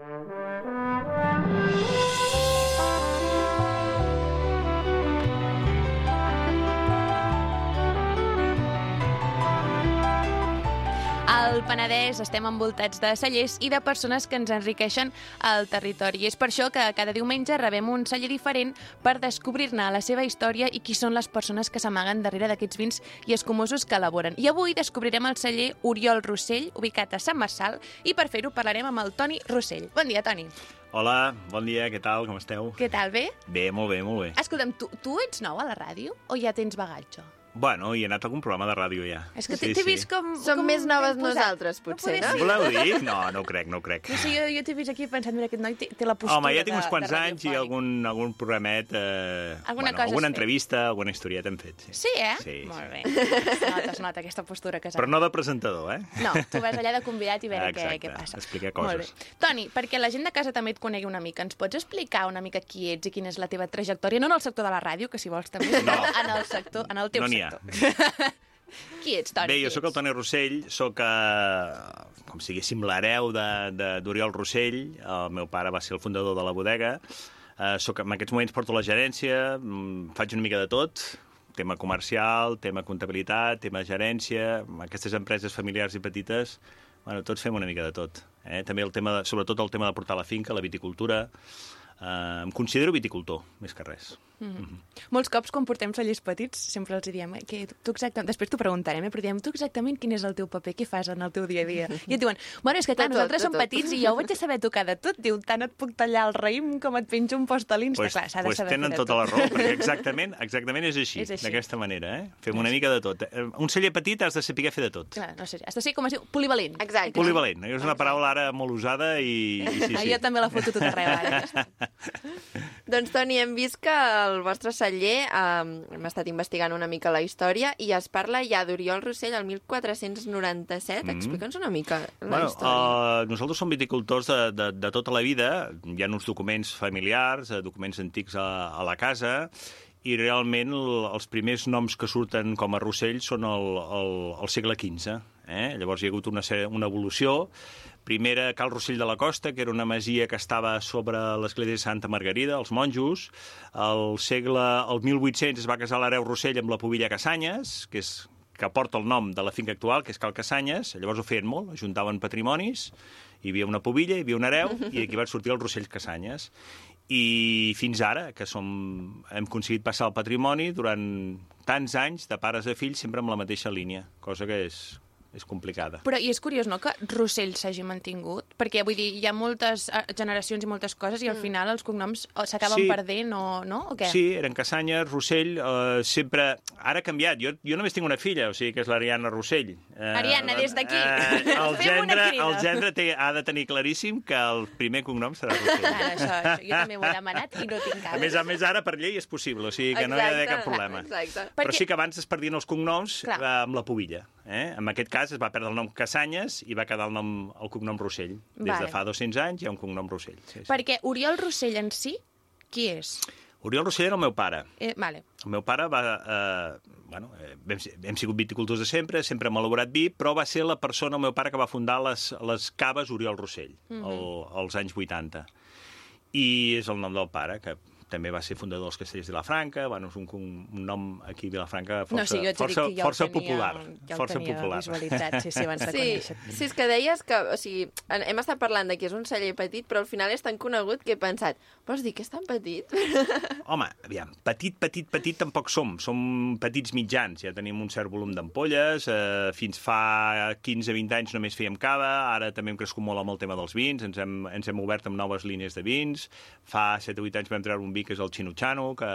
Al Penedès estem envoltats de cellers i de persones que ens enriqueixen el territori. I és per això que cada diumenge rebem un celler diferent per descobrir-ne la seva història i qui són les persones que s'amaguen darrere d'aquests vins i escumosos que elaboren. I avui descobrirem el celler Oriol Rossell, ubicat a Sant Marçal, i per fer-ho parlarem amb el Toni Rossell. Bon dia, Toni. Hola, bon dia, què tal, com esteu? Què tal, bé? Bé, molt bé, molt bé. Escolta'm, tu, tu ets nou a la ràdio o ja tens bagatge? Bueno, hi he anat a algun programa de ràdio ja. És que t'he t'he vist com... Som com més noves nosaltres, potser, no? ser. Voleu dir? No, no ho crec, no ho crec. No sé, jo, jo t'he vist aquí pensant, mira, aquest noi té, té la postura Home, ja tinc uns quants anys i algun, algun programet... Eh, Alguna bueno, cosa alguna fet. entrevista, alguna historieta hem fet, sí. Sí, eh? Sí, Molt sí. bé. Es nota, es nota aquesta postura que s'ha... Però no de presentador, eh? No, tu vas allà de convidat i veure què, Exacte, què passa. explicar Molt coses. bé. Toni, perquè la gent de casa també et conegui una mica, ens pots explicar una mica qui ets i quina és la teva trajectòria? No en el sector de la ràdio, que si vols també, No. en el sector, en el teu No n'hi qui ets, Toni? Bé, jo sóc el? Toni Rossell, sóc, eh, com si diguéssim, l'hereu d'Oriol Rossell. El meu pare va ser el fundador de la bodega. Eh, soc, en aquests moments porto la gerència, mm, faig una mica de tot, tema comercial, tema comptabilitat, tema gerència, aquestes empreses familiars i petites, bueno, tots fem una mica de tot. Eh? També el tema, de, sobretot el tema de portar la finca, la viticultura. Eh, em considero viticultor, més que res. Molts cops, quan portem cellers petits, sempre els diem eh, que tu exactament, després t'ho preguntarem, eh, però diem tu exactament quin és el teu paper, què fas en el teu dia a dia. I et diuen, bueno, és que clar, tot, nosaltres de som tot. petits i jo ho vaig a saber tocar de tot. Diu, tant et puc tallar el raïm com et penjo un post a l'Insta. pues, clar, s'ha de pues saber tenen tota tot. la raó, perquè exactament, exactament és així, És així. d'aquesta manera. Eh? Fem una mica de tot. Eh, Un celler petit has de saber fer de tot. Clar, no sé, has de ser, com es diu, polivalent. Exacte. Polivalent, és una paraula ara molt usada i, i sí, Ah, sí. jo també la foto tot arreu. Ara. Doncs, Toni, hem vist que el vostre celler, eh, hem estat investigant una mica la història, i es parla ja d'Oriol Rossell el 1497. Mm. Explica'ns una mica la Bueno, història. uh, nosaltres som viticultors de, de, de tota la vida. Hi ha uns documents familiars, eh, documents antics a, a la casa, i realment el, els primers noms que surten com a Rossell són el, el, el segle XV. Eh? Llavors hi ha hagut una, una evolució. Primera, Cal Rossell de la Costa, que era una masia que estava sobre l'església de Santa Margarida, els monjos. Al segle, el 1800 es va casar l'hereu Rossell amb la Pobilla Casanyes, que és que porta el nom de la finca actual, que és Cal Casanyes. Llavors ho feien molt, ajuntaven patrimonis, hi havia una pobilla, hi havia un hereu, i aquí van sortir els Rossell Casanyes. I fins ara, que som, hem aconseguit passar el patrimoni durant tants anys, de pares a fills, sempre amb la mateixa línia, cosa que és, és complicada. Però i és curiós, no?, que Rossell s'hagi mantingut, perquè, vull dir, hi ha moltes eh, generacions i moltes coses i al final els cognoms s'acaben Sí. perdent o no, o què? Sí, eren Casanyes, Rossell, eh, sempre... Ara ha canviat. Jo, jo només tinc una filla, o sigui que és l'Ariana Rossell. Eh, Ariana, des d'aquí, el, fem una gendre, crida. el gendre té, ha de tenir claríssim que el primer cognom serà Rossell. Ara, això, això, jo també ho he demanat i no tinc cap. A més a més, ara per llei és possible, o sigui que no hi ha d'haver cap problema. Exacte. Però Perquè- sí que abans es perdien els cognoms Clar. eh, amb la pobilla. Eh? En aquest cas es va perdre el nom Casanyes i va quedar el, nom, el cognom Rossell. Des Vale. de fa 200 anys hi ha un cognom Rossell. Sí, sí. Perquè Oriol Rossell en si, qui és? Oriol Rossell era el meu pare. Eh, vale. El meu pare va... Eh, bueno, eh, hem, hem sigut viticultors de sempre, sempre hem elaborat vi, però va ser la persona, el meu pare, que va fundar les, les caves Oriol Rossell, mm -hmm. el, als anys 80. I és el nom del pare, que també va ser fundador dels Castells de Vilafranca, bueno, és un, un nom aquí a Vilafranca força, no, sí, jo força, que ja força tenia, popular. Ja el força tenia popular. visualitzat, sí, sí, abans de Sí, conèixer. sí, és que deies que, o sigui, hem estat parlant de que és un celler petit, però al final és tan conegut que he pensat, vols dir que és tan petit? Home, aviam, petit, petit, petit tampoc som. Som petits mitjans, ja tenim un cert volum d'ampolles, eh, fins fa 15-20 anys només fèiem cava, ara també hem crescut molt amb el tema dels vins, ens hem, ens hem obert amb noves línies de vins, fa 7 o 8 anys vam treure un vi que és el Chinochano, que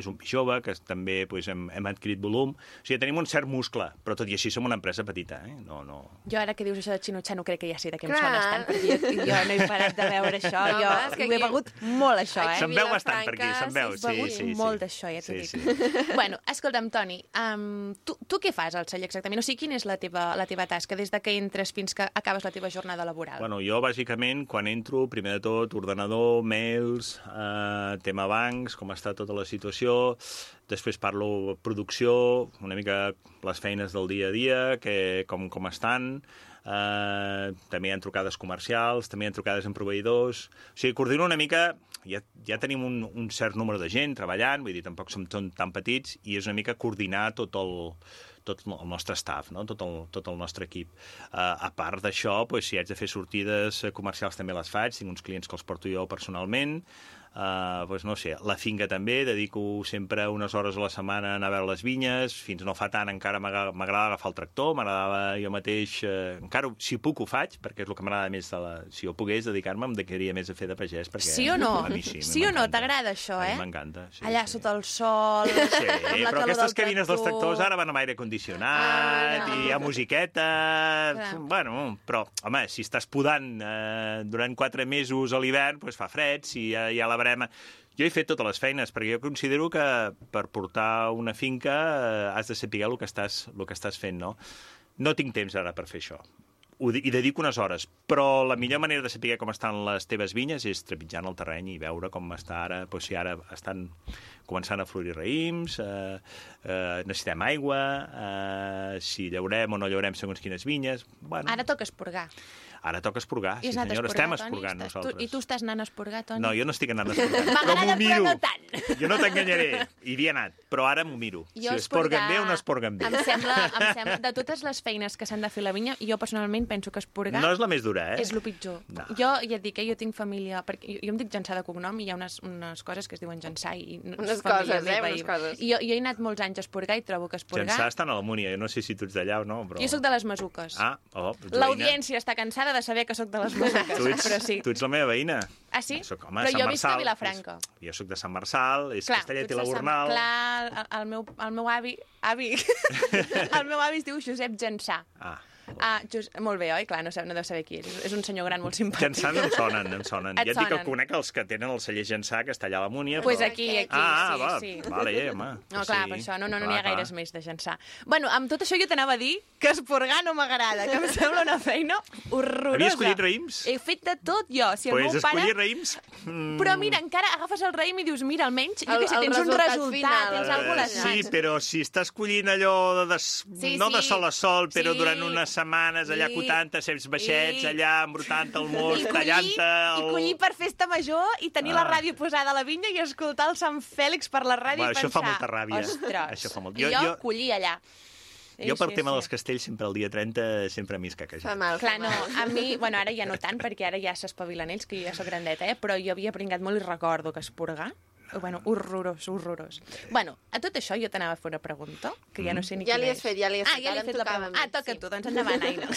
és un vi jove, que també pues, hem, hem adquirit volum. O sigui, tenim un cert muscle, però tot i així som una empresa petita, eh? No, no... Jo ara que dius això de Chinochano crec que ja sé de què em sones tant, perquè jo, jo no he parat de veure això. No, jo home, és que ho he begut molt, això, eh? Se'n veu bastant per aquí, se'n veu. sí, Sí, begut sí, sí. molt d'això, ja t'ho sí, dic. Sí. Bueno, escolta'm, Toni, um, tu, tu què fas al celler exactament? O sigui, quina és la teva, la teva tasca des de que entres fins que acabes la teva jornada laboral? Bueno, jo, bàsicament, quan entro, primer de tot, ordenador, mails, eh, tema bancs, com està tota la situació, després parlo producció, una mica les feines del dia a dia, que, com, com estan, Uh, també hi ha trucades comercials, també hi ha trucades en proveïdors... O sigui, coordino una mica... Ja, ja tenim un, un cert número de gent treballant, vull dir, tampoc som tan, tan petits, i és una mica coordinar tot el, tot el nostre staff, no? tot, el, tot el nostre equip. Uh, a part d'això, pues, si haig de fer sortides comercials també les faig, tinc uns clients que els porto jo personalment, Uh, pues no sé, la finca també, dedico sempre unes hores a la setmana a anar a veure les vinyes, fins no fa tant encara m'agrada agafar el tractor, m'agradava jo mateix, uh, encara si puc ho faig, perquè és el que m'agrada més, de la... si jo pogués dedicar-me em dedicaria més a fer de pagès, perquè sí o no? mi sí, sí o no? T'agrada això, eh? M'encanta, sí. Allà sí. sota el sol, Sí, amb la però aquestes del cabines dels tractor. tractors ara van amb aire condicionat Ah, no. i hi ha musiqueta... Clar. Bueno, però, home, si estàs podant eh, durant quatre mesos a l'hivern, doncs fa fred, si hi ha, hi ha la brema... Jo he fet totes les feines, perquè jo considero que per portar una finca eh, has de saber el que estàs, el que estàs fent, no? No tinc temps ara per fer això. Ho, hi dedico unes hores, però la millor manera de saber com estan les teves vinyes és trepitjant el terreny i veure com està ara, doncs si ara estan començant a florir raïms, eh, eh, necessitem aigua, eh, si llaurem o no llaurem segons quines vinyes... Bueno, Ara toca esporgar. Ara toca esporgar, sí esporgar, estem Toni? esporgant Estàs- nosaltres. Tu, I tu estàs anant a esporgar, Toni? No, jo no estic anant a esporgar, però M'agrada, m'ho miro. però no tant. Jo no t'enganyaré, hi havia anat, però ara m'ho miro. Jo si esporgar- esporguen bé o no esporguen bé. Em sembla, em sembla, de totes les feines que s'han de fer a la vinya, jo personalment penso que esporgar No és la més dura, eh? és el pitjor. No. Jo ja et dic que jo tinc família, perquè jo, jo em dic Jansà de cognom i hi ha unes, unes coses que es diuen Jansà i Unes coses, eh, meva, unes i- coses. I jo, jo he anat molts anys a esporgar i trobo que esporgar... Jansà estan a la Múnia, jo no sé si tu ets d'allà o no, però... Jo sóc de les Masuques. Ah, oh, veïna. L'audiència està cansada de saber que sóc de les Masuques, Tu ets, però sí. tu ets la meva veïna. Ah, sí? Soc, home, però Sant jo visc a. Vilafranca. És, jo sóc de Sant Marçal, és Clar, Castellet i la Gornal. Clar, el, el, meu, el meu avi... Avi! el meu avi es diu Josep Jansà. Ah, Ah, just, molt bé, oi? Clar, no, sap, no deu saber qui és. És un senyor gran molt simpàtic. No em sonen, no em sonen. Et ja et dic que conec els que tenen el celler Jansà, que està allà a la Múnia, Pues però... aquí, aquí, ah, sí, va, sí. vale, home. No, pues clar, sí. per això no, no, no Clar, n'hi ha clar. gaires més de Jansà. Bueno, amb tot això jo t'anava a dir que esporgar no m'agrada, que em sembla una feina horrorosa. Havia escollit raïms? He fet de tot jo. Si el Pues meu pare... escollir raïms... Mm, Però mira, encara agafes el raïm i dius, mira, almenys, jo El- què sé, tens un resultat resultat, final. tens Eh, alguna a les sí, però si estàs collint allò de des... Sí, no de sí. sol a sol, però Sí. durant unes setmanes allà Sí. cotant-te, saps baixets Sí. allà, embrutant el mos, I collir, tallant-te... I collir per festa major i tenir la Ah. ràdio posada a la vinya i escoltar el Sant Fèlix per la ràdio Bueno, i això pensar... fa molta ràbia. Ostres, Això fa molt- I jo- jo, jo- collir allà. Jo per Sí, tema sí. dels castells sempre el dia 30 sempre m'hi Fa escaquejat. mal, Clar, fa no, a mi, bueno, ara ja no tant, perquè ara ja s'espavilen ells, que jo ja sóc grandeta, eh? però jo havia pringat molt i recordo que esporgar, bueno, horrorós, horrorós. Bueno, a tot això jo t'anava a fer una pregunta, que ja no sé ni Ja quina li has és. fet, ja li has ah, fet, ja li he em fet la tocava a pregunta. Ah, toca sí. tu, doncs endavant, Aina.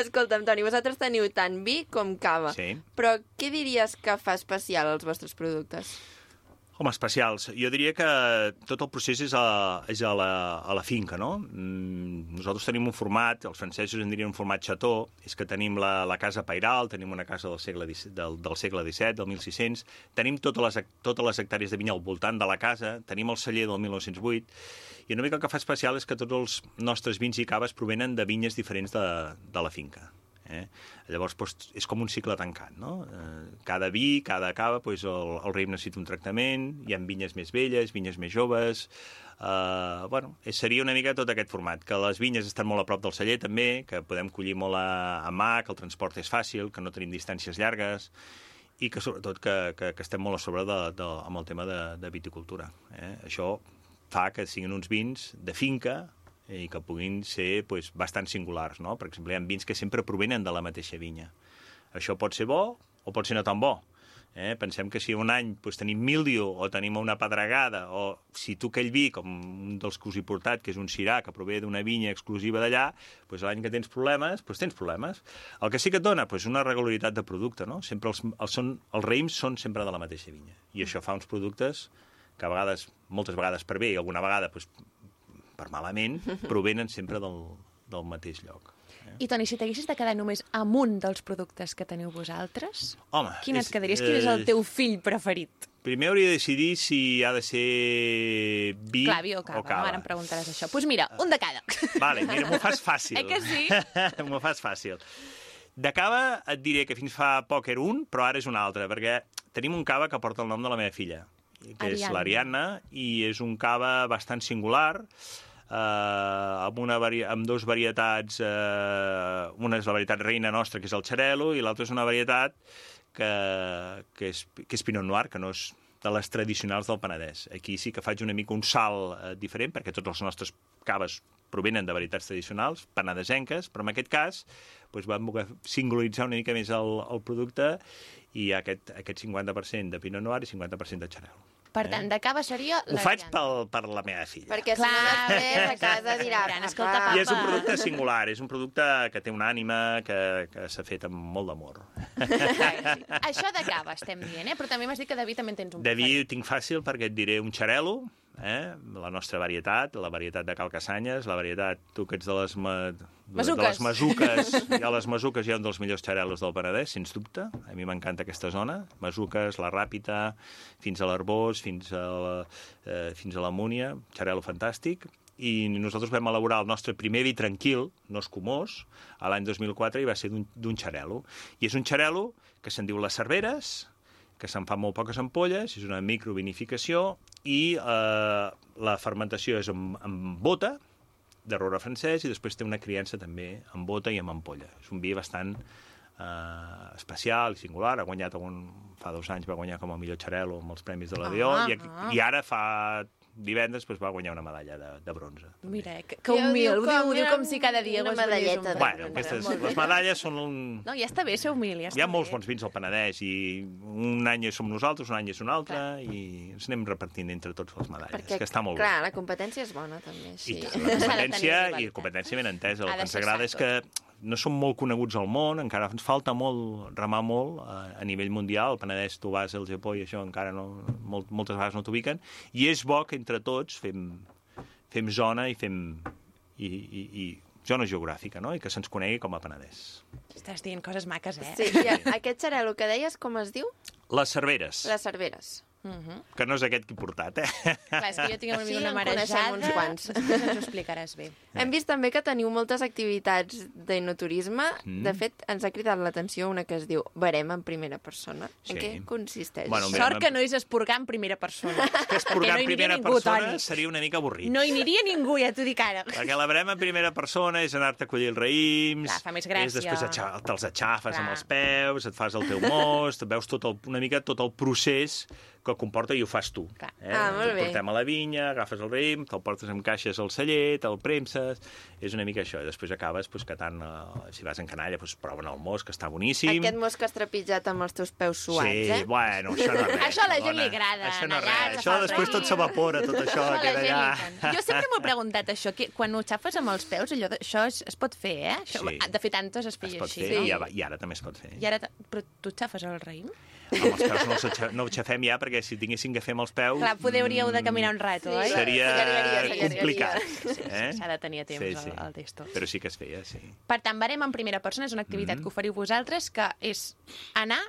Escolta'm, Toni, vosaltres teniu tant vi com cava. Sí. Però què diries que fa especial els vostres productes? Home, especials. Jo diria que tot el procés és a, és a, la, a la finca, no? Mm, nosaltres tenim un format, els francesos en dirien un format xató, és que tenim la, la casa pairal, tenim una casa del segle, del, del segle XVII, del 1600, tenim totes les, totes les hectàrees de vinya al voltant de la casa, tenim el celler del 1908, i una mica el que fa especial és que tots els nostres vins i caves provenen de vinyes diferents de, de la finca. Eh? Llavors, doncs, és com un cicle tancat, no? Eh, cada vi, cada cava, doncs, el, el raïm necessita un tractament, hi ha vinyes més velles, vinyes més joves... Eh, bueno, seria una mica tot aquest format, que les vinyes estan molt a prop del celler també, que podem collir molt a, a mà, que el transport és fàcil, que no tenim distàncies llargues, i que sobretot que, que, que estem molt a sobre de, de, amb el tema de, de viticultura. Eh? Això fa que siguin uns vins de finca, i que puguin ser pues, bastant singulars. No? Per exemple, hi ha vins que sempre provenen de la mateixa vinya. Això pot ser bo o pot ser no tan bo. Eh? Pensem que si un any pues, tenim míldio o tenim una pedregada, o si tu aquell vi, com un dels que us he portat, que és un cirà, que prové d'una vinya exclusiva d'allà, pues, l'any que tens problemes, pues, tens problemes. El que sí que et dona pues, una regularitat de producte. No? Sempre els, els, són, els raïms són sempre de la mateixa vinya. I això fa uns productes que a vegades, moltes vegades per bé i alguna vegada pues, per malament, provenen sempre del, del mateix lloc. I, Toni, si t'haguessis de quedar només amb un dels productes que teniu vosaltres, Home, quin et és- quedaries? Quin és el eh, teu fill preferit? Primer hauria de decidir si ha de ser vi Clar, vi o cava. o cava. Ara em preguntaràs això. Doncs pues mira, un de cada. Vale, mira, m'ho fas fàcil. Eh que sí? m'ho fas fàcil. De cava et diré que fins fa poc era un, però ara és un altre, perquè tenim un cava que porta el nom de la meva filla, que és Ariadna. l'Ariadna, i és un cava bastant singular, eh, amb, una vari... amb dos varietats, eh, una és la varietat reina nostra, que és el xarelo, i l'altra és una varietat que, que, és, que és Pinot Noir, que no és de les tradicionals del Penedès. Aquí sí que faig una mica un salt eh, diferent, perquè tots els nostres caves provenen de varietats tradicionals, penedesenques, però en aquest cas doncs vam singularitzar una mica més el, el producte i hi ha aquest, aquest 50% de Pinot Noir i 50% de Xarel. Per tant, de cava seria... Ho faig pel, per la meva filla. Perquè si no a casa dirà... Gran, escolta, "Papa". I és un producte singular, és un producte que té una ànima que, que s'ha fet amb molt d'amor. Això de cava estem dient, eh? Però també m'has dit que de vi també en tens un De vi ho tinc fàcil perquè et diré un xarelo, eh? la nostra varietat, la varietat de Calcasanyes, la varietat, tu que ets de les, ma... de les masuques, i a les masuques hi ha un dels millors xarelos del Penedès, sens dubte. A mi m'encanta aquesta zona. Masuques, la Ràpita, fins a l'Arbós, fins a la, eh, fins a la Múnia, xarelo fantàstic. I nosaltres vam elaborar el nostre primer vi tranquil, no escumós, a l'any 2004 i va ser d'un d'un xarelo. I és un xarelo que se'n diu les Cerveres, que se'n fan molt poques ampolles, és una microvinificació, i eh, la fermentació és amb, amb bota, de roure francès, i després té una criança també amb bota i amb ampolla. És un vi bastant eh, especial i singular. Ha guanyat un, fa dos anys, va guanyar com a millor xarelo amb els Premis de la Dió, Ah, i, ah. i ara fa divendres doncs, va guanyar una medalla de, de bronze. Mira, eh, que, que humil, diu ho diu, com ho diu com si cada dia una medalleta un. Bueno, aquestes, les medalles són un... No, ja està bé ser humil, ja Hi ha molts bé. bons vins al Penedès i un any som nosaltres, un any és un altre i ens anem repartint entre tots les medalles, Perquè, que està molt clar, bé. la competència és bona, també. I Sí. tant, S'ha la competència, i competència ben entesa. El que ens agrada és que no som molt coneguts al món, encara ens falta molt, remar molt a, a nivell mundial. El Penedès, tu vas al Japó i això encara no, molt, moltes vegades no t'ubiquen. I és bo que entre tots fem, fem zona i fem... I, i, i zona geogràfica, no? I que se'ns conegui com a Penedès. Estàs dient coses maques, eh? Sí, i aquest xarelo que deies, com es diu? Les Cerveres, Les Cerveres. Mhm. que no és aquest que he portat, eh? Clar, és que jo tinc una, Sí, una en marejada. uns quants. Després ens ho explicaràs bé. Hem vist també que teniu moltes activitats d'enoturisme. Mm. De fet, ens ha cridat l'atenció una que es diu Barem en primera persona. Sí. En què consisteix? Bueno, mira, Sort que no és esporgar en primera persona. que esporgar no en primera ningú, persona Toni. seria una mica avorrit. No hi aniria ningú, ja t'ho dic ara. Perquè la barem en primera persona és anar-te a collir els raïms, Clar, fa més gràcia. és després te'ls aixafes Clar. amb els peus, et fas el teu most, veus tot el, una mica tot el procés que comporta i ho fas tu. Clar. Eh? Ah, molt bé. portem a la vinya, agafes el raïm, te'l portes amb caixes al celler, te'l premses... És una mica això. I després acabes pues, catant, eh, si vas en canalla, pues, proven el most, que està boníssim. Aquest mos que has trepitjat amb els teus peus suats, sí, eh? bueno, això no és res. Això a la gent dona. li agrada, Això no és res. Això després tot s'evapora, tot això A la queda allà. Jo sempre m'ho he preguntat, això, que quan ho xafes amb els peus, allò, això es, es pot fer, eh? Això, Sí. De fet, antes es Es feia pot així, fer, no? i, ara, i ara també es pot fer. I ara, però tu xafes el raïm? Amb els peus no, els no aixafem ja, perquè si tinguéssim que fer amb els peus... Clar, poder hauríeu de caminar un rato, Sí, oi? Seria complicat. Sí, Eh? S'ha de tenir temps Sí, sí, sí. El, el testo. Però sí que es feia, sí. Per tant, barem en primera persona és una activitat Mhm. que oferiu vosaltres, que és anar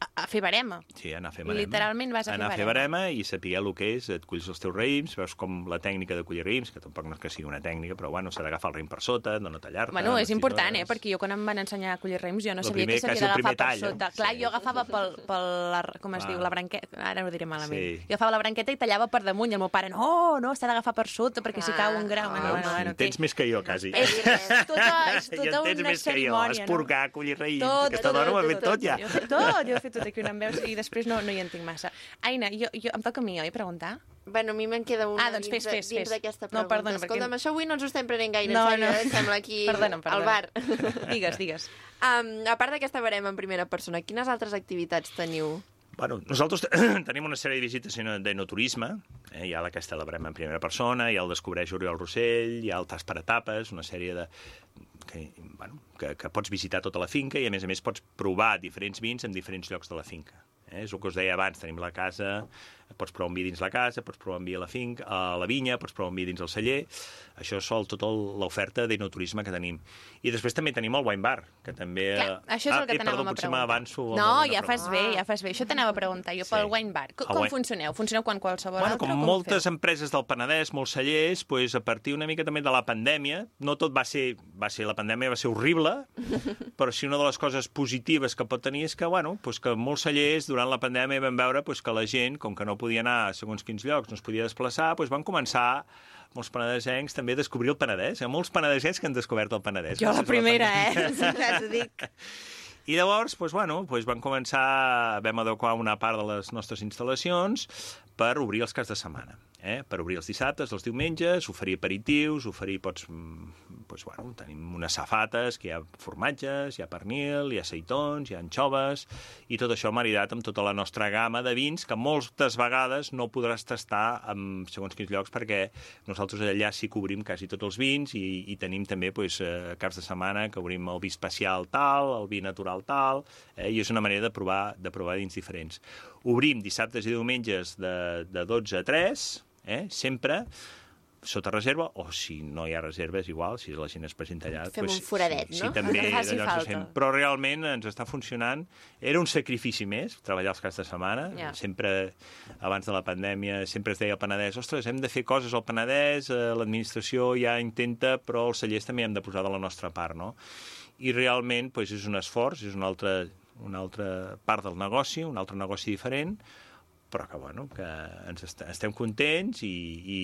a, fer barema. Sí, anar a fer barema. Literalment vas a fer anar a fer barema. barema i saber el que és, et culls els teus raïms, veus com la tècnica de collir raïms, que tampoc no és que sigui una tècnica, però bueno, s'ha d'agafar el raïm per sota, de no tallar-te. Bueno, és no important, eh? Perquè jo quan em van ensenyar a collir raïms jo no El sabia primer, que s'havia d'agafar per tall, eh? sota. Clar, Sí. jo agafava pel, pel la, com es Ah. diu, la branqueta, ara ho diré malament. Sí. Jo agafava la branqueta i tallava per damunt i el meu pare, no, no, s'ha d'agafar per sota perquè si Ah. cau un grau... Bueno, Veus? bueno, bueno, en tens més que jo, quasi. És tota, és Ja tota en tens més que jo. Esporgar, collir raïms. Aquesta dona ho ha fet tot, tot ja. Jo he fet tot, jo he fet tot aquí on em veus i després no, no hi entenc massa. Aina, jo, jo, em toca a mi, oi, preguntar? Bueno, a mi me'n queda una Ah, doncs dins, fes, fes, de- dins fes. d'aquesta No, pregunta. perdona, perquè- Escolta'm, això avui no ens ho estem prenent gaire No, en sèrio, no. eh? Sembla aquí Perdona'm, al perdona. bar. Digues, digues. Um, a part d'aquesta barema en primera persona, quines altres activitats teniu? Bueno, nosaltres tenim una sèrie de visites d'enoturisme. Eh? Hi ha aquesta la Brema en primera persona, hi ha el Descobreix Oriol Rossell, hi ha el Tas per etapes, una sèrie de... Que, bueno, que, que pots visitar tota la finca i, a més a més, pots provar diferents vins en diferents llocs de la finca. Eh? És el que us deia abans, tenim la casa, pots provar un vi dins la casa, pots provar un vi a la finca, a la vinya, pots provar un vi dins el celler. Això és sol tota l'oferta d'enoturisme que tenim. I després també tenim el wine bar, que també... Clar, això és el que eh, t'anàvem a preguntar. m'avanço. amb No, ja fas pregunta. bé, ja fas bé. Això t'anava a preguntar jo Sí. pel wine bar. Com, com wine- funcioneu? Funcioneu quan qualsevol Bueno, altre? com o moltes feu? empreses del Penedès, molts cellers, pues, a partir una mica també de la pandèmia, no tot va ser, va ser la pandèmia va ser horrible, però sí una de les coses positives que pot tenir és que, bueno, pues, que molts cellers durant la pandèmia vam veure pues, que la gent, com que no podia anar a segons quins llocs, no es podia desplaçar, doncs van començar molts penedesencs també a descobrir el Penedès. Hi ha molts penedesencs que han descobert el Penedès. Jo la primera, eh? T'ho dic. I llavors, doncs, bueno, doncs van començar, vam adequar una part de les nostres instal·lacions per obrir els caps de setmana. Eh? Per obrir els dissabtes, els diumenges, oferir aperitius, oferir, pots, mm, doncs, bueno, tenim unes safates, que hi ha formatges, hi ha pernil, hi ha seitons, hi ha anxoves, i tot això maridat amb tota la nostra gamma de vins, que moltes vegades no podràs tastar en segons quins llocs, perquè nosaltres allà sí que obrim quasi tots els vins i, i tenim també doncs, eh, caps de setmana que obrim el vi especial tal, el vi natural tal, eh, i és una manera de provar, de provar vins diferents. Obrim dissabtes i diumenges de, de 12 a 3, eh, sempre sota reserva, o si no hi ha reserves, igual, si la gent es presenta allà... Fem un foradet, sí, no? Sí, també, Que faci falta. fem. Però realment ens està funcionant. Era un sacrifici més, treballar els caps de setmana. Ja. Sempre, abans de la pandèmia, sempre es deia al Penedès, ostres, hem de fer coses al Penedès, eh, l'administració ja intenta, però els cellers també hem de posar de la nostra part, no? I realment doncs, és un esforç, és una altra, una altra part del negoci, un altre negoci diferent, però que, bueno, que ens est estem contents i, i,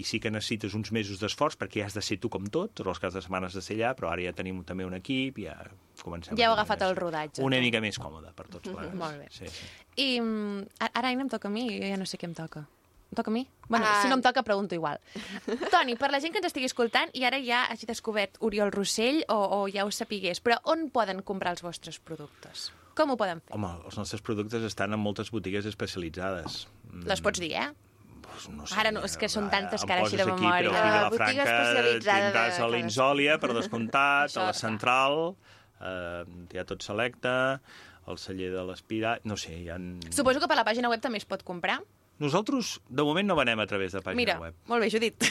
i sí que necessites uns mesos d'esforç perquè ja has de ser tu com tot, tots els caps de setmana has de ser allà, però ara ja tenim també un equip, ja comencem... Ja heu agafat més- el rodatge, Una mica més còmode per tots plegats. Molt bé. Sí, sí. I mm, ara Aina em toca a mi, jo ja no sé què em toca. Em toca a mi? Bueno, Ah. si no em toca, pregunto igual. Toni, per la gent que ens estigui escoltant i ara ja hagi descobert Oriol Rossell o, o ja ho sapigués, però on poden comprar els vostres productes? Com ho poden fer? Home, els nostres productes estan en moltes botigues especialitzades. Mm, Les pots dir, eh? Doncs no Ara no, és que són tantes que ara així de poses aquí, memòria. Però aquí a especialitzada de tindràs a l'Insòlia, per descomptat, a la. Central, eh, hi ha tot selecte, el celler de l'Espira... No sé, hi ha... Suposo que per la pàgina web també es pot comprar. Nosaltres, de moment, no venem a través de pàgina Mira, web. molt bé, Judit.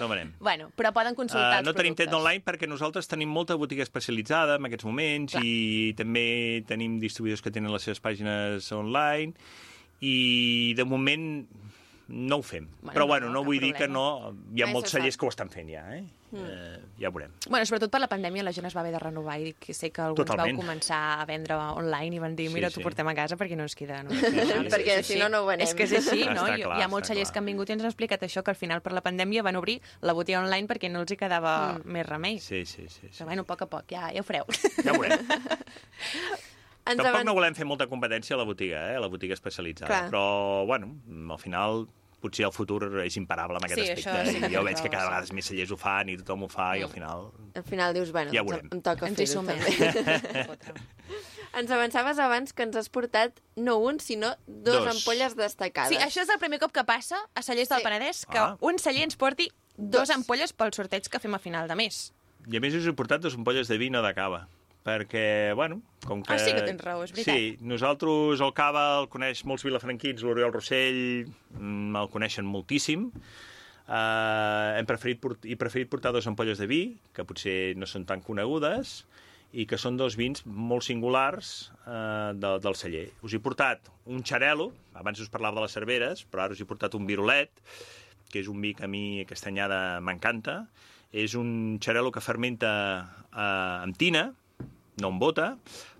No venem. bueno, però poden consultar Uh, no tenim tenda online perquè nosaltres tenim molta botiga especialitzada en aquests moments Clar. i també tenim distribuïdors que tenen les seves pàgines online i de moment no ho fem. Bueno, Però no, bueno, no, no vull dir que problema. no... Hi ha Mai molts se sap. cellers que ho estan fent ja, eh? Mm. eh ja ho veurem. Bueno, sobretot per la pandèmia la gent es va haver de renovar i que sé que alguns Totalment. vau començar a vendre online i van dir, Sí, mira, sí. t'ho portem a casa perquè no ens queda... No, Perquè si no, no ho venem. És que és així, no? Està clar, hi ha molts cellers clar. que han vingut i ens han explicat això, que al final per la pandèmia van obrir la botiga online perquè no els hi quedava Mm. més remei. Sí, sí, sí. sí. Però bueno, a poc a poc, ja, ja ho fareu. Ja ho veurem. Ens Tampoc avan- no volem fer molta competència a la botiga, eh? a la botiga especialitzada. Clar. Però, bueno, al final potser el futur és imparable en aquest Sí, aspecte. això sí que I jo veig que cada sí. vegada més cellers ho fan i tothom ho fa i al final... Al final dius, bueno, Ja doncs veurem. em toca fer-ho també. Ens avançaves abans que ens has portat no un, sinó dos, Dos. ampolles destacades. Sí, això és el primer cop que passa a cellers del Sí. Penedès, que Ah. un celler ens porti dos Dos. ampolles pel sorteig que fem a final de mes. I a més us he portat dos ampolles de vi, no de cava. Perquè, bueno, com que... Ah, sí que tens raó, és veritat. Sí, nosaltres el cava el coneix molts vilafranquins, l'Oriol Rossell mm, el coneixen moltíssim. Uh, hem preferit, he preferit portar dos ampolles de vi, que potser no són tan conegudes, i que són dos vins molt singulars uh, de, del celler. Us he portat un xarelo, abans us parlava de les cerveres, però ara us he portat un virolet, que és un vi que a mi aquesta anyada m'encanta. És un xarelo que fermenta eh, amb tina, no amb bota,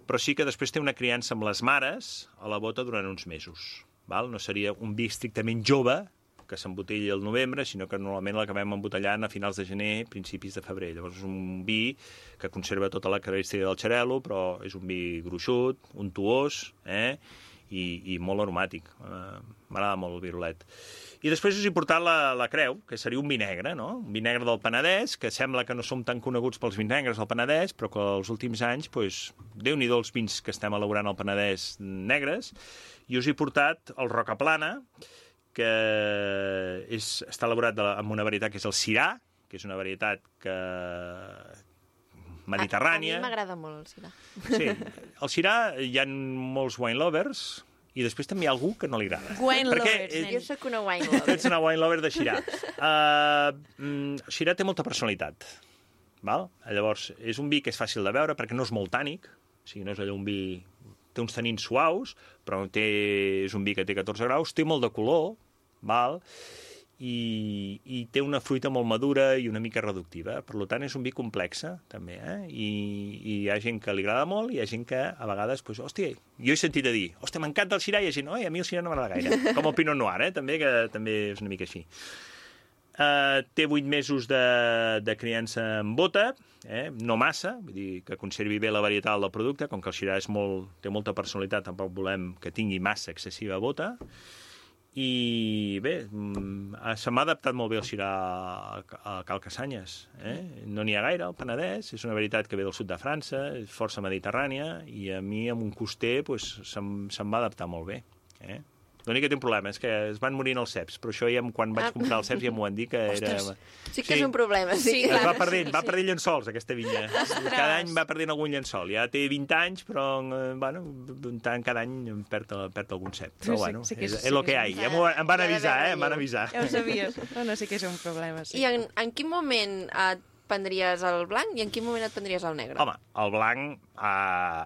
però sí que després té una criança amb les mares a la bota durant uns mesos. Val? No seria un vi estrictament jove, que s'embotella al novembre, sinó que normalment l'acabem embotellant a finals de gener, principis de febrer. Llavors és un vi que conserva tota la característica del xarelo, però és un vi gruixut, untuós, eh? I, i molt aromàtic. Eh, M'agrada molt el virolet. I després us he portat la, la creu, que seria un vi negre, no? Un vi negre del Penedès, que sembla que no som tan coneguts pels vins negres del Penedès, però que els últims anys, doncs, déu-n'hi-do els vins que estem elaborant al Penedès negres. I us he portat el Rocaplana, que és, està elaborat de, amb una varietat que és el Cirà, que és una varietat que mediterrània. A, a mi m'agrada molt el Sirà. Sí, el Cirà hi ha molts wine lovers i després també hi ha algú que no li agrada. Wine Perquè, lovers, eh. Jo sóc una wine lover. Ets una wine lover de Xirà. Uh, mm, Xirà té molta personalitat. Val? Llavors, és un vi que és fàcil de veure perquè no és molt tànic, o sigui, no és allò un vi... Té uns tanins suaus, però té... és un vi que té 14 graus, té molt de color, val? I, i té una fruita molt madura i una mica reductiva. Per tant, és un vi complexa, també, eh? I, i hi ha gent que li agrada molt i hi ha gent que, a vegades, pues, hòstia, jo he sentit a dir, hòstia, m'encanta el Syrah, i hi ha gent, oi, a mi el Syrah no m'agrada gaire. Com el Pinot Noir, eh? També, que també és una mica així. Uh, té 8 mesos de, de criança en bota, eh? no massa, vull dir que conservi bé la varietat del producte, com que el Syrah és molt, té molta personalitat, tampoc volem que tingui massa excessiva bota, i bé, mm, se m'ha adaptat molt bé el Sirà a Cal Casanyes. Eh? No n'hi ha gaire, el Penedès, és una veritat que ve del sud de França, és força mediterrània, i a mi, amb un coster, pues, se'm, se'm va adaptar molt bé. Eh? L'únic que té un problema és que es van morint els ceps, però això ja quan vaig Ah. comprar els ceps ja m'ho van dir que era... Sí que és un problema. Sí, Sí, que... Es clar. va perdent, va sí. perdent llençols, aquesta vinya. Cada any va perdent algun llençol. Ja té 20 anys, però, eh, bueno, d'un tant cada any em perd, perd algun cep. Però, Sí, bueno, sí que és- és, sí és el que hi ha. Ja em van avisar, eh? Em van avisar. Ja ho sabies. No, no, sí que és un problema, sí. I en, en quin moment et prendries el blanc i en quin moment et prendries el negre? Home, el blanc, eh,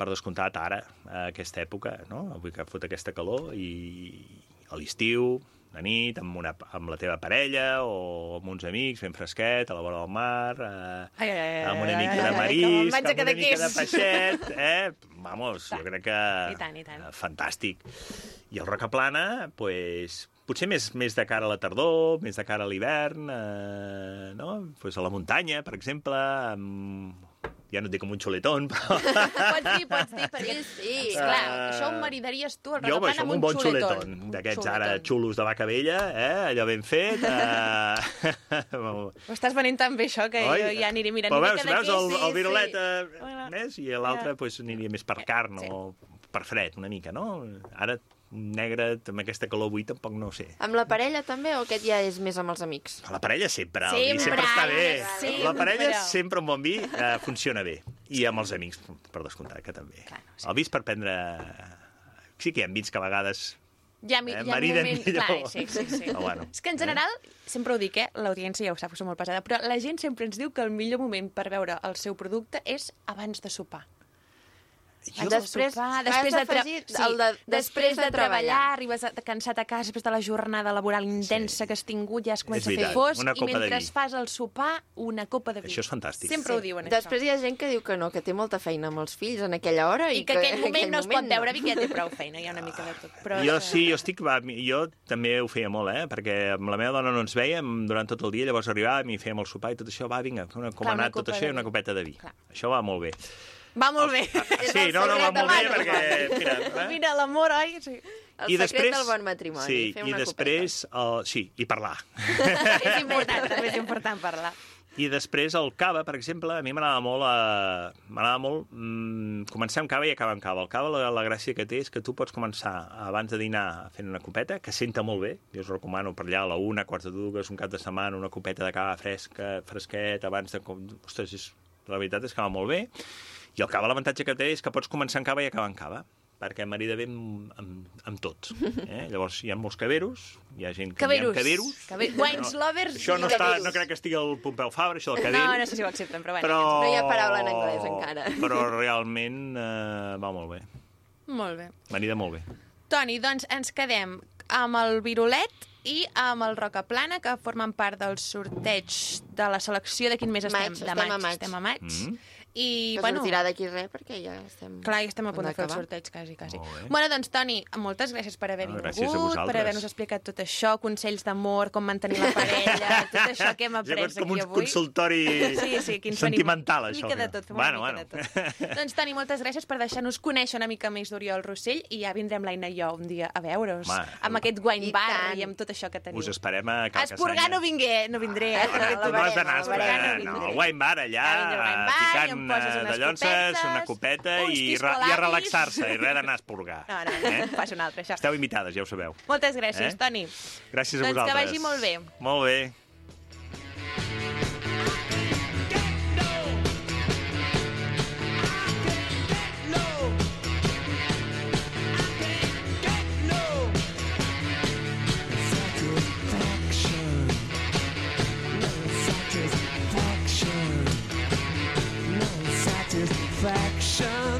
per descomptat, ara, a aquesta època, no? avui que fot aquesta calor, i a l'estiu, de nit, amb, una, amb la teva parella o amb uns amics, ben fresquet, a la vora del mar, eh, Ai, ai, ai, amb una mica ai, de marisc, amb una mica de peixet, eh? Vamos, jo crec que... I tant, i tant. eh, Fantàstic. I el Rocaplana, pues, potser més, més de cara a la tardor, més de cara a l'hivern, eh, no? Pues a la muntanya, per exemple, amb... ja no et dic com un xuletón, però... Pots dir, pots dir, perquè... Sí, sí. Esclar, Eh, això ho maridaries tu, el Jo, això, amb un bon xuletón. xuletón, d'aquests ara xulos de vaca vella, eh? allò ben fet. Eh... Ho estàs venent tan bé, això, que jo ja aniré mirant. Però veus, veus el, el virolet sí. eh, Bueno. més, i l'altre Ja. pues, aniria més per carn Sí. o per fred, una mica, no? Ara, negre, amb aquesta calor avui, tampoc no ho sé. Amb la parella també o aquest ja és més amb els amics? La parella sempre, el vi Sempre, sempre està bé. sempre. La parella sempre un bon vi eh, funciona bé. I amb els amics, per descomptat, que també. Clar, sí. El vi és per prendre... Sí que hi ha vins que a vegades... Ja, mi, Eh, ja mariden moment... millor. Clar, sí, sí, sí. Però bueno. És que en general, sempre ho dic, eh? l'audiència ja ho sap, que som molt pesada, però la gent sempre ens diu que el millor moment per veure el seu producte és abans de sopar. Jo- Després- de sopar, després de, tra... d'afegir el de- després de treballar. arribes a- cansat a casa després de la jornada laboral intensa Sí. que has tingut, ja es comença a fer fosc, una i copa de mentre fas el sopar, una copa de vi. Això és fantàstic. Sempre ho diuen, Després això. hi ha gent que diu que no, que té molta feina amb els fills en aquella hora. I, I, que, aquell en moment no es pot moment veure vi que ja té prou feina, hi ha una mica de tot. Però Jo sí, jo estic... Va, jo també ho feia molt, eh? Perquè amb la meva dona no ens veiem durant tot el dia, llavors arribàvem i fèiem el sopar i tot això, va, vinga, una, com Clar, ha una anat tot això de i una copeta de vi. Clar. Això va molt bé. Va molt bé. Sí, no, no, va molt bé perquè... Mira, eh? Mira, l'amor, oi? Sí. El secret del bon matrimoni. Sí, fer i una després... El, sí, i parlar. és important, també és important parlar. I després el cava, per exemple, a mi m'agrada molt, eh, m'agrada molt mm, començar amb cava i acabar amb cava. El cava, la, la gràcia que té és que tu pots començar abans de dinar fent una copeta, que senta molt bé. Jo us recomano per allà a la una, quarts de dues, un cap de setmana, una copeta de cava fresca, fresquet, abans de... Ostres, és, la veritat és que va molt bé. I el cava, l'avantatge que té és que pots començar amb cava i acabar amb cava perquè marida bé amb, amb, amb tots. Eh? Llavors, hi ha molts caveros, hi ha gent que Caveros. diem caveros. Cabe- Wines lovers Això no, està, caveros. no crec que estigui al Pompeu Fabra, això del cadell. No, no sé si ho accepten, però bueno. però... No hi ha paraula en anglès encara. Però realment eh, va molt bé. Molt bé. Marida molt bé. Toni, doncs ens quedem amb el virolet i amb el Roca Plana, que formen part del sorteig de la selecció de quin mes estem? Maig, de estem a maig. Estem a maig. Mm. I, Que bueno, sortirà d'aquí res, perquè ja estem... Clar, ja estem a punt de fer el sorteig, quasi, quasi. Bueno, doncs, Toni, moltes gràcies per haver Ah, vingut, gràcies a vosaltres. per haver-nos explicat tot això, consells d'amor, com mantenir la parella, tot això que hem Ja après és com aquí un avui. consultori Sí, sí, aquí sentimental, això. Mica de tot, fem bueno, una bueno. mica de tot. doncs, Toni, moltes gràcies per deixar-nos conèixer una mica més d'Oriol Rossell i ja vindrem l'Aina i jo un dia a veure'us Home, amb aquest wine i bar tant. i amb tot això que teniu. Us esperem a Cal Esporgar no, vingué, no vindré, eh? No, perquè la tu No has veurem, d'anar a la esperar, veurem, no, vindré. el wine bar allà, Ja vindré al wine bar eh, unes de llonces, una copeta i, i a relaxar-se, i res d'anar a esporgar. No, no, no, fas un altre, això. Esteu invitades, ja ho sabeu. Moltes gràcies, Eh? Toni. Gràcies a Doncs que vosaltres. vagi molt bé. Molt bé. attraction